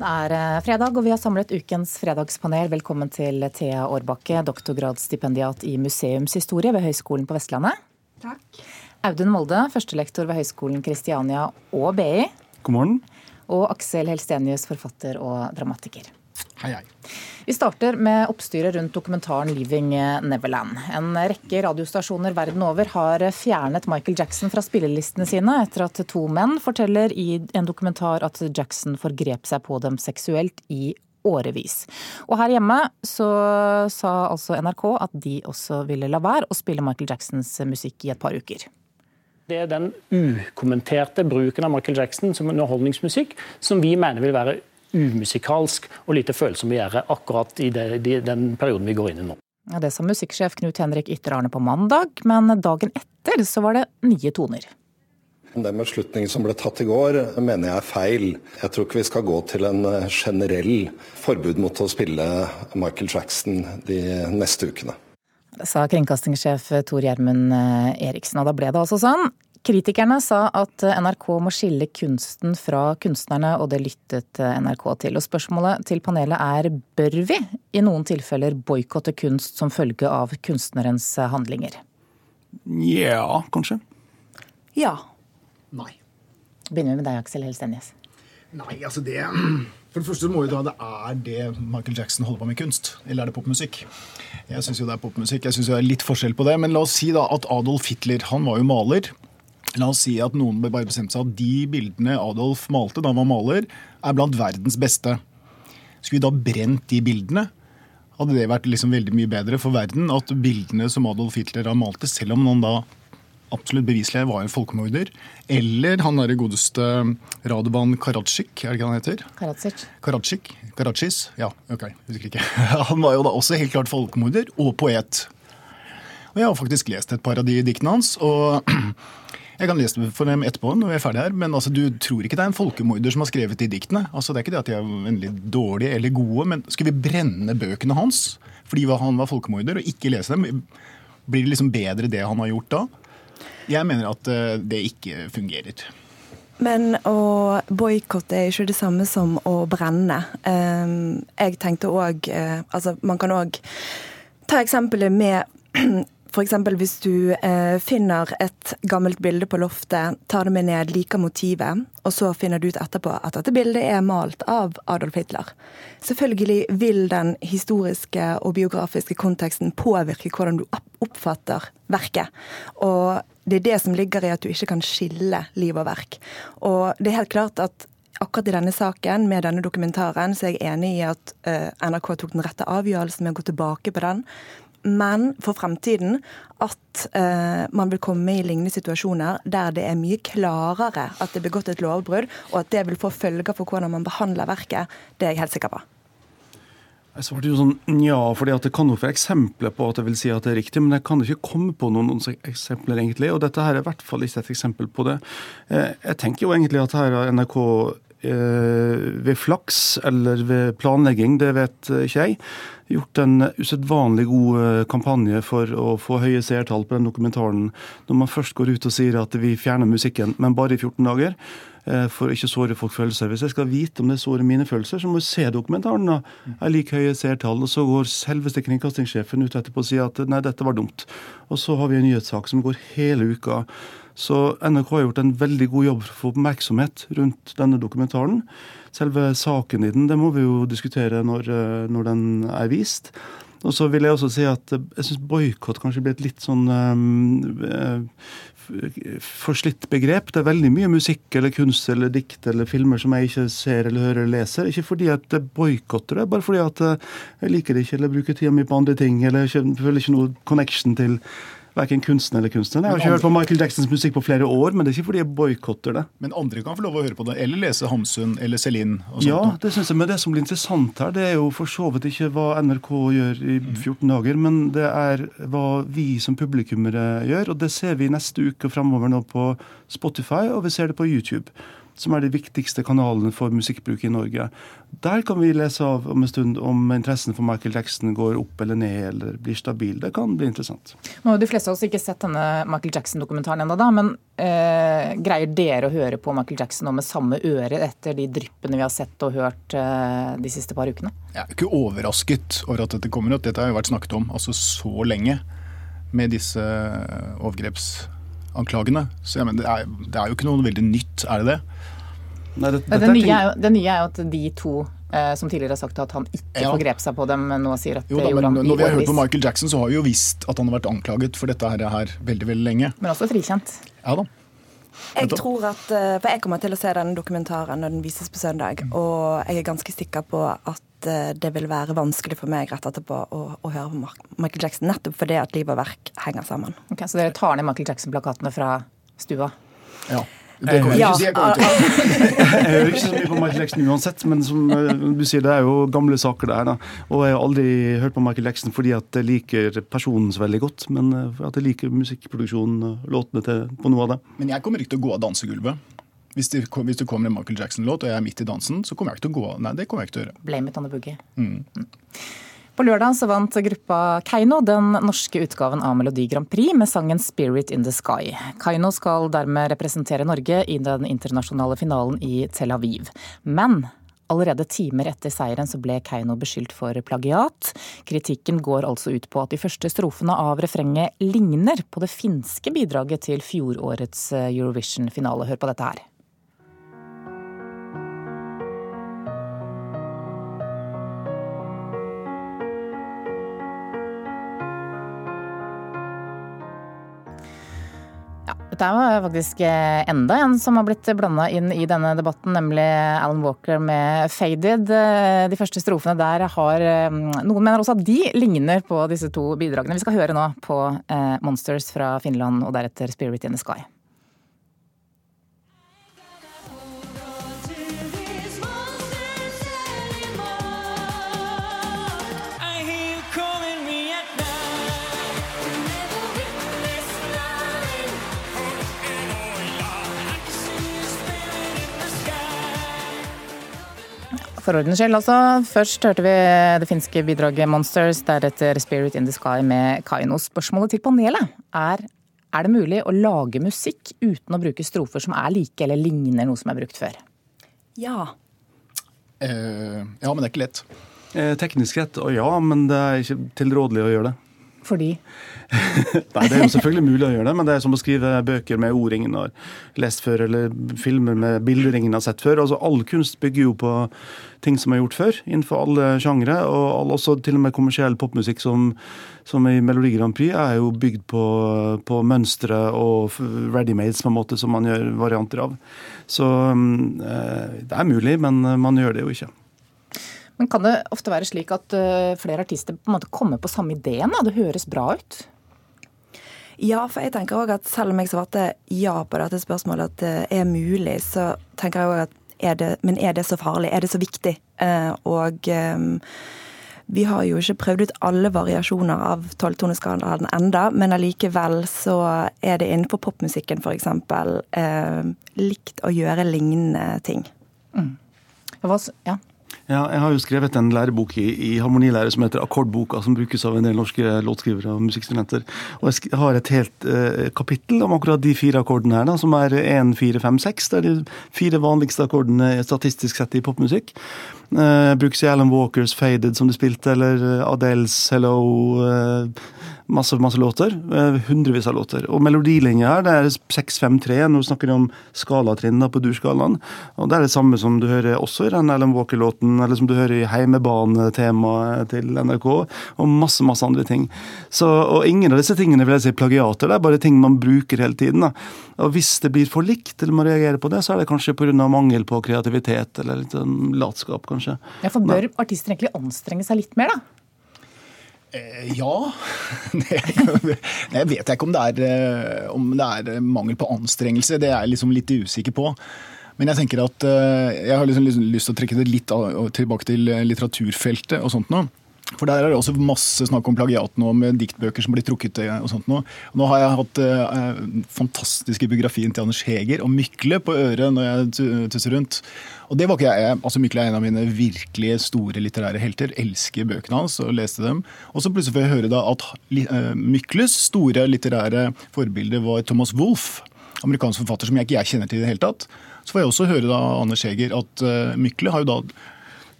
Det er eh, fredag, og vi har samlet ukens fredagspanel. Velkommen til Thea Årbakke, doktorgradsstipendiat i museumshistorie ved Høgskolen på Vestlandet. Takk. Audun Molde, førstelektor ved Høgskolen Kristiania og BI. God morgen. Og Aksel Helstenius, forfatter og dramatiker. Hei, hei. Vi starter med oppstyret rundt dokumentaren 'Leaving Neverland'. En rekke radiostasjoner verden over har fjernet Michael Jackson fra spillelistene sine etter at to menn forteller i en dokumentar at Jackson forgrep seg på dem seksuelt i årevis. Og her hjemme så sa altså NRK at de også ville la være å spille Michael Jacksons musikk i et par uker. Det er den ukommenterte bruken av Michael Jackson som underholdningsmusikk som vi mener vil være umusikalsk og lite følsom å gjøre akkurat i det, de, den perioden vi går inn i nå. Ja, det sa musikksjef Knut Henrik Ytter Arne på mandag, men dagen etter så var det nye toner. Den beslutningen som ble tatt i går, mener jeg er feil. Jeg tror ikke vi skal gå til en generell forbud mot å spille Michael Jackson de neste ukene. Det sa kringkastingssjef Tor Gjermund Eriksen, og da ble det altså sånn. Kritikerne sa at NRK må skille kunsten fra kunstnerne, og det lyttet NRK til. Og spørsmålet til panelet er bør vi i noen tilfeller boikotte kunst som følge av kunstnerens handlinger? Ja, kanskje. Ja. Nei. Begynner vi med deg, Aksel Helstenjes. Nei, altså det For det første må vi da det er det Michael Jackson holder på med kunst, eller er det popmusikk? Jeg syns jo det er popmusikk. Jeg syns det er litt forskjell på det. Men la oss si da at Adolf Hitler, han var jo maler. La oss si at noen bare bestemte seg at de bildene Adolf malte da han var maler, er blant verdens beste. Skulle vi da brent de bildene? Hadde det vært liksom veldig mye bedre for verden at bildene som Adolf Hitler har malte, selv om han da absolutt beviselig var en folkemorder, eller han derre godeste Radovan Karadzic, er det ikke han heter? Karadzic. Karadzic? Karadzic? Ja, OK, husker ikke. Han var jo da også helt klart folkemorder og poet. Og jeg har faktisk lest et par av de diktene hans. og Jeg kan lese det for dem etterpå når vi er ferdige her, men altså, du tror ikke det er en folkemorder som har skrevet de diktene. Altså, det er ikke det at de er veldig dårlige eller gode, men skulle vi brenne bøkene hans fordi han var folkemorder, og ikke lese dem? Blir det liksom bedre det han har gjort da? Jeg mener at det ikke fungerer. Men å boikotte er ikke det samme som å brenne. Jeg tenkte òg Altså, man kan òg ta eksempelet med F.eks. hvis du eh, finner et gammelt bilde på loftet, tar det med ned, liker motivet, og så finner du ut etterpå at dette bildet er malt av Adolf Hitler. Selvfølgelig vil den historiske og biografiske konteksten påvirke hvordan du oppfatter verket. Og det er det som ligger i at du ikke kan skille liv og verk. Og det er helt klart at akkurat i denne saken, med denne dokumentaren, så er jeg enig i at uh, NRK tok den rette avgjørelsen med å gå tilbake på den men for fremtiden at eh, man vil komme i lignende situasjoner der det er mye klarere at det er begått et lovbrudd, og at det vil få følger for hvordan man behandler verket, det er jeg helt sikker på. Jeg svarte jo sånn ja, fordi det kan nok være eksempler på at jeg vil si at det er riktig, men jeg kan ikke komme på noen, noen eksempler, egentlig. Og dette her er i hvert fall ikke et eksempel på det. Eh, jeg tenker jo egentlig at her har NRK ved flaks eller ved planlegging, det vet ikke jeg, gjort en usedvanlig god kampanje for å få høye seertall på den dokumentaren. Når man først går ut og sier at vi fjerner musikken, men bare i 14 dager for å ikke såre folk følelser. Hvis jeg skal vite om det sårer mine følelser, så må jeg se dokumentaren. da. Jeg liker høye seertall. Og så går selveste kringkastingssjefen ut etterpå og sier at nei, dette var dumt. Og så har vi en nyhetssak som går hele uka. Så NRK har gjort en veldig god jobb for å få oppmerksomhet rundt denne dokumentaren. Selve saken i den det må vi jo diskutere når, når den er vist. Og så vil jeg også si at jeg syns boikott kanskje blir et litt sånn um, forslitt begrep. Det er veldig mye musikk eller kunst eller dikt eller filmer som jeg ikke ser eller hører eller leser. Ikke fordi at jeg boikotter det, bare fordi at jeg liker det ikke eller bruker tida mi på andre ting. Eller ikke, føler ikke noe connection til verken kunstner eller kunstner. Jeg har ikke hørt på Michael Jacksons musikk på flere år, men det er ikke fordi jeg boikotter det. Men andre kan få lov å høre på det, eller lese Hamsun eller Celine? ja, det synes jeg. Men det som blir interessant her, det er jo for så vidt ikke hva NRK gjør i 14 dager, men det er hva vi som publikummere gjør. Og det ser vi neste uke fremover nå på Spotify, og vi ser det på YouTube. Som er de viktigste kanalene for musikkbruk i Norge. Der kan vi lese av om en stund om interessen for Michael Jackson går opp eller ned eller blir stabil. Det kan bli interessant. Nå har de fleste av oss ikke sett denne Michael Jackson-dokumentaren ennå, men eh, greier dere å høre på Michael Jackson nå med samme øre etter de dryppene vi har sett og hørt eh, de siste par ukene? Jeg er ikke overrasket over at dette kommer ut. Dette har jo vært snakket om altså så lenge med disse overgrepsanklagene. Så jeg mener, det, er, det, er, jo ikke noe veldig nytt, er det det? Nei, det, det, nye jo, det, nye er jo, at de to eh, som tidligere har sagt at han ikke ja. forgrep seg på dem, nå sier at jo, da, men, Når vi har hørt på Michael Jackson, så har vi jo visst at han har vært anklaget for dette her, her veldig veldig lenge. Men også frikjent. Ja da. Jeg tror at, eh, for jeg kommer til å se denne dokumentaren når den vises på søndag. Og jeg er ganske sikker på at eh, det vil være vanskelig for meg rett etterpå å, å høre på Michael Jackson. Nettopp fordi at liv og verk henger sammen. Ok, Så dere tar ned Michael Jackson-plakatene fra stua? Ja. Det kommer ja. ikke, jeg hører ikke så mye på Michael Jackson uansett, men som eh, du sier, det er jo gamle saker der. da. Og jeg har aldri hørt på Michael Jackson fordi at jeg liker personen så veldig godt, men eh, at jeg liker musikkproduksjonen og låtene til, på noe av det. Men jeg kommer ikke til å gå av dansegulvet. Hvis det, hvis det kommer en Michael Jackson-låt og jeg er midt i dansen, så kommer jeg ikke til å gå av. Nei, det kommer jeg ikke til å gjøre. Blame it on the boogie. Mm. På lørdag så vant gruppa Keiino den norske utgaven av Melodi Grand Prix med sangen 'Spirit in the Sky'. Keiino skal dermed representere Norge i den internasjonale finalen i Tel Aviv. Men Allerede timer etter seieren så ble Keiino beskyldt for plagiat. Kritikken går altså ut på at de første strofene av refrenget ligner på det finske bidraget til fjorårets Eurovision-finale. Hør på dette her. Dette er faktisk eh, enda en som har blitt blanda inn i denne debatten, nemlig Alan Walker med 'Faded'. Eh, de første strofene der har eh, Noen mener også at de ligner på disse to bidragene. Vi skal høre nå på 'Monsters' fra Finland og deretter 'Spirit in the Sky'. For ordens skyld, altså. Først hørte vi det finske bidraget 'Monsters', deretter 'Spirit in the Sky' med Kaino. Spørsmålet til panelet er er det mulig å lage musikk uten å bruke strofer som er like eller ligner noe som er brukt før? Ja. Eh, ja, men det er ikke lett. Eh, teknisk rett, og ja, men det er ikke tilrådelig å gjøre det. Fordi? Nei, Det er jo selvfølgelig mulig å gjøre det, men det er som å skrive bøker med ord ingen har lest før, eller filmer med bilder ingen har sett før. Altså, All kunst bygger jo på ting som er gjort før, innenfor alle sjangre. Og også til og med kommersiell popmusikk som, som i Melodi Grand Prix er jo bygd på, på mønstre og ready-mades på en måte som man gjør varianter av. Så eh, det er mulig, men man gjør det jo ikke. Men kan det ofte være slik at uh, flere artister på en måte kommer på samme ideen? Det høres bra ut? Ja, for jeg tenker også at selv om jeg svarte ja på dette spørsmålet, at det er mulig, så tenker jeg òg at er det, men er det så farlig? Er det så viktig? Uh, og um, vi har jo ikke prøvd ut alle variasjoner av tolvtoneskalaen enda, men allikevel så er det innenfor popmusikken f.eks. Eh, likt å gjøre lignende ting. Mm. Ja. Ja, jeg har jo skrevet en lærebok i, i harmonilære som heter Akkordboka, som brukes av en del norske låtskrivere og musikkstudenter. Og jeg har et helt eh, kapittel om akkurat de fire akkordene her, da, som er 1, 4, 5, 6. Det er de fire vanligste akkordene statistisk sett i popmusikk. Eh, brukes i Alan Walkers 'Faded', som de spilte, eller Adeles 'Hello'. Eh, masse, masse låter. Eh, hundrevis av låter. Og melodilinja her det er 6-5-3. Nå snakker vi om skalatrinn på durskalaen. Og det er det samme som du hører også i den Ellen Walker-låten, eller som du hører i heimebanetemaet til NRK, og masse, masse andre ting. Så, og ingen av disse tingene vil jeg si plagiater, det er bare ting man bruker hele tiden. Da. Og hvis det blir for likt, eller man reagerer på det, så er det kanskje pga. mangel på kreativitet, eller litt sånn latskap, kanskje. Ja, for Bør artister egentlig anstrenge seg litt mer, da? Eh, ja. jeg vet ikke om det, er, eh, om det er eh, mangel på anstrengelse. Det er jeg liksom litt usikker på. Men jeg tenker at jeg har liksom lyst til å trekke det litt tilbake til litteraturfeltet og sånt nå. For der er det også masse snakk om plagiat nå, med diktbøker som blir trukket og sånt nå. Nå har jeg hatt eh, fantastiske biografien til Anders Heger og Mykle på øret når jeg tusser rundt. Og det var ikke jeg. altså Mykle er en av mine virkelig store litterære helter. Elsker bøkene hans og leste dem. Og så plutselig får jeg høre da at uh, Mykles store litterære forbilde var Thomas Wolff. Amerikansk forfatter som jeg ikke jeg kjenner til i det hele tatt. Så får jeg også høre da Anders Heger at uh, Mykle har jo da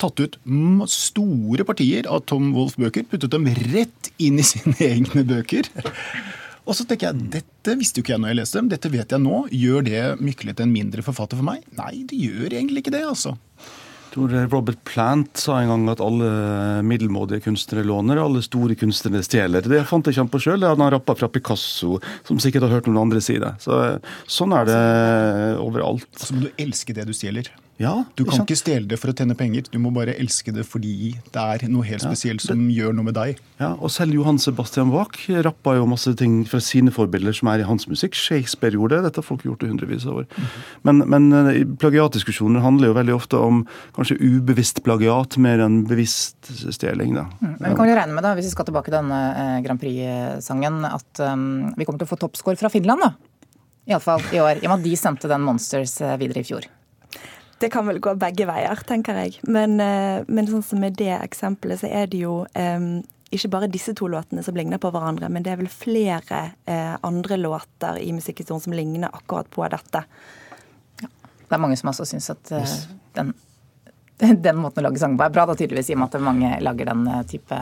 tatt ut store partier av Tom Wolff-bøker, puttet dem rett inn i sine egne bøker. Og så tenker jeg, Dette visste jo ikke jeg når jeg leste dem, dette vet jeg nå. Gjør det Mykle til en mindre forfatter for meg? Nei, det gjør egentlig ikke det. altså. Robert Plant sa en gang at alle middelmådige kunstnere låner, alle store kunstnere stjeler. Det fant ikke han på sjøl, det hadde han rappa fra Picasso, som sikkert har hørt noen andre si det. Så, sånn er det overalt. Så må du elske det du stjeler. Ja, du kan ikke stjele det for å tjene penger, du må bare elske det fordi det er noe helt spesielt ja, det, som gjør noe med deg. Ja, og Selv Johan Sebastian Bach rappa jo masse ting fra sine forbilder som er i hans musikk. Shakespeare gjorde det, dette har folk gjort i hundrevis av år. Mm -hmm. Men, men eh, plagiatdiskusjoner handler jo veldig ofte om kanskje ubevisst plagiat mer enn bevisst stjeling. da. Mm, men vi kan jo regne med, da, hvis vi skal tilbake til denne eh, Grand Prix-sangen, at um, vi kommer til å få toppscore fra Finland, da. Iallfall i år. I og med at de sendte den Monsters eh, videre i fjor. Det kan vel gå begge veier, tenker jeg. Men, eh, men sånn som med det eksempelet, så er det jo um, ikke bare disse to låtene som ligner på hverandre, men det er vel flere uh, andre låter i musikkhistorien som ligner akkurat på dette. Ja. Det er mange som også syns at uh, den, den, måten å lage sang på er bra, da tydeligvis, i og med at mange lager den type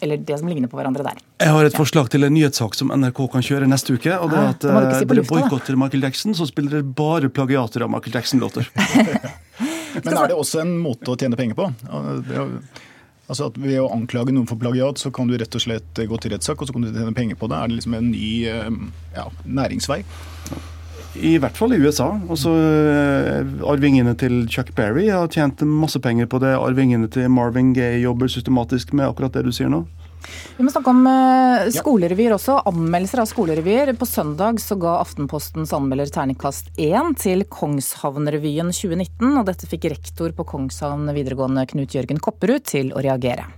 eller det som ligner på hverandre der. Jeg har et forslag til en nyhetssak som NRK kan kjøre neste uke. og det er at ah, si Dere boikotter Michael Jackson, så spiller dere bare plagiater av Michael Jackson-låter. Men er det også en måte å tjene penger på? Altså at Ved å anklage noen for plagiat, så kan du rett og slett gå til rettssak, og så kan du tjene penger på det. Er det liksom en ny eh, ja, næringsvei? I hvert fall i USA. Også uh, Arvingene til Chuck Berry har tjent masse penger på det. Arvingene til Marvin Gaye jobber systematisk med akkurat det du sier nå. Vi må snakke om uh, skolerevyer også. Anmeldelser av skolerevyer. På søndag så ga Aftenpostens anmelder terningkast 1 til Kongshavnrevyen 2019. Og dette fikk rektor på Kongshavn videregående Knut Jørgen Kopperud til å reagere.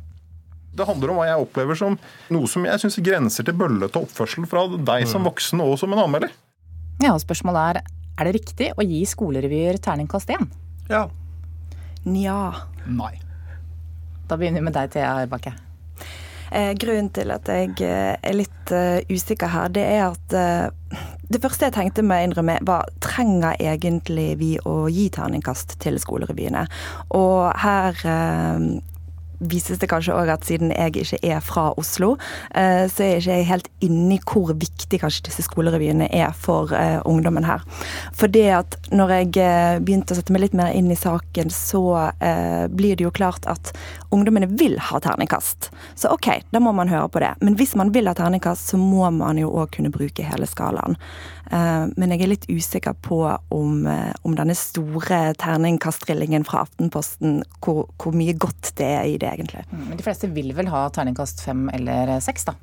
Det handler om hva jeg opplever som noe som jeg syns grenser til bøllete oppførsel fra deg som mm. voksen og som en anmelder. Ja, og Spørsmålet er er det riktig å gi skolerevyer terningkast én? Ja. Nja. Nei. Da begynner vi med deg, Thea Arbakke. Eh, grunnen til at jeg eh, er litt uh, usikker her, det er at uh, det første jeg tenkte med å innrømme, var trenger egentlig vi å gi terningkast til skolerevyene? Og her uh, vises det kanskje òg at siden jeg ikke er fra Oslo, eh, så er jeg ikke helt inni hvor viktig kanskje disse skolerevyene er for uh, ungdommen her. For det at når jeg uh, begynte å sette meg litt mer inn i saken, så blir det jo klart at ungdommene vil ha terningkast. Så OK, da må man høre på det. Men hvis man vil ha terningkast, så må man jo òg kunne bruke hele skalaen. Eh, men jeg er litt usikker på om, eh, om denne store terningkastrillingen fra Aftenposten, hvor, hvor, mye godt det er i det, egentlig. Mm, men de fleste vil vel ha terningkast fem eller seks, da?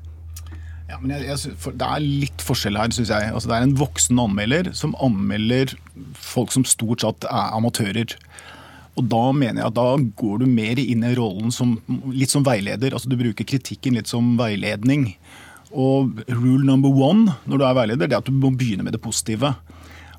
Ja, men jeg, jeg, Det er litt forskjell her, syns jeg. Altså, det er en voksen anmelder som anmelder folk som stort sett er amatører. Og Da mener jeg at da går du mer inn i rollen som litt som veileder. altså Du bruker kritikken litt som veiledning. Og rule number one når du er veileder, det er at du må begynne med det positive.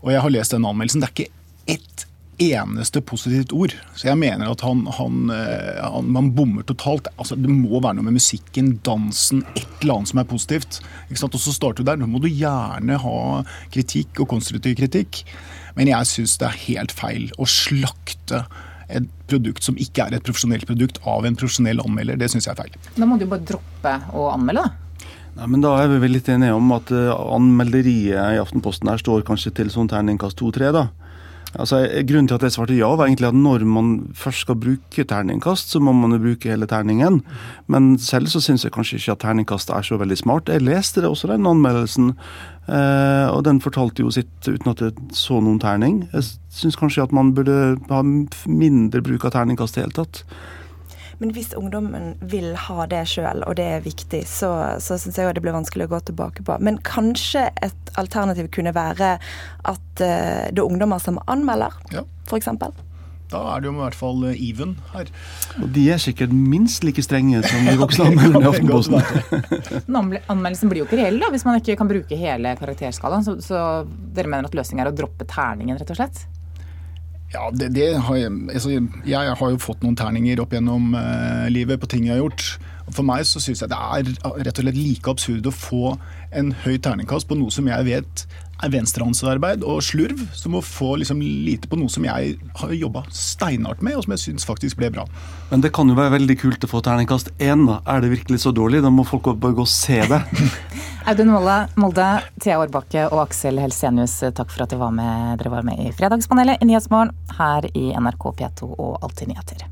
Og jeg har lest den anmeldelsen. Det er ikke ett eneste positivt ord. Så jeg mener at han, han, eh, han, man bommer totalt. Altså, det må være noe med musikken, dansen, et eller annet som er positivt. Og så starter du der. Nå må du gjerne ha kritikk og konstruktiv kritikk. Men jeg syns det er helt feil å slakte et produkt som ikke er et profesjonelt produkt av en profesjonell anmelder. Det syns jeg er feil. Da må du bare droppe å anmelde, da? Nei, men Da er vi vel litt enige om at uh, anmelderiet i Aftenposten her står kanskje til sånn terningkast to-tre. da. Altså, grunnen til at jeg svarte ja, var egentlig at når man først skal bruke terningkast, så må man jo bruke hele terningen. Men selv så syns jeg kanskje ikke at terningkast er så veldig smart. Jeg leste det også, den anmeldelsen, eh, og den fortalte jo sitt uten at jeg så noen terning. Jeg syns kanskje at man burde ha mindre bruk av terningkast i det hele tatt. Men hvis ungdommen vil ha det sjøl, og det er viktig, så, så syns jeg det blir vanskelig å gå tilbake på. Men kanskje et alternativ kunne være at uh, det er ungdommer som anmelder, ja. f.eks. Da er det jo i hvert fall eh, even her. Og de er sikkert minst like strenge som de voksne anmelderne i Aftenposten. Men anmeldelsen blir jo ikke reell da, hvis man ikke kan bruke hele karakterskalaen. Så, så dere mener at løsningen er å droppe terningen, rett og slett? Ja, det, det har jeg, altså, jeg har jo fått noen terninger opp gjennom uh, livet på ting jeg har gjort. For meg så syns jeg det er rett og slett like absurd å få en høy terningkast på noe som jeg vet er venstrehåndsarbeid og slurv, som å få liksom lite på noe som jeg har jobba steinhardt med, og som jeg syns faktisk ble bra. Men det kan jo være veldig kult å få terningkast én, da. Er det virkelig så dårlig? Da må folk bare gå og se det. Audun Molde, Thea Årbakke og Aksel Helsenius, takk for at dere var med, dere var med i Fredagspanelet i Nyhetsmorgen her i NRK P2 og Alltid nyheter.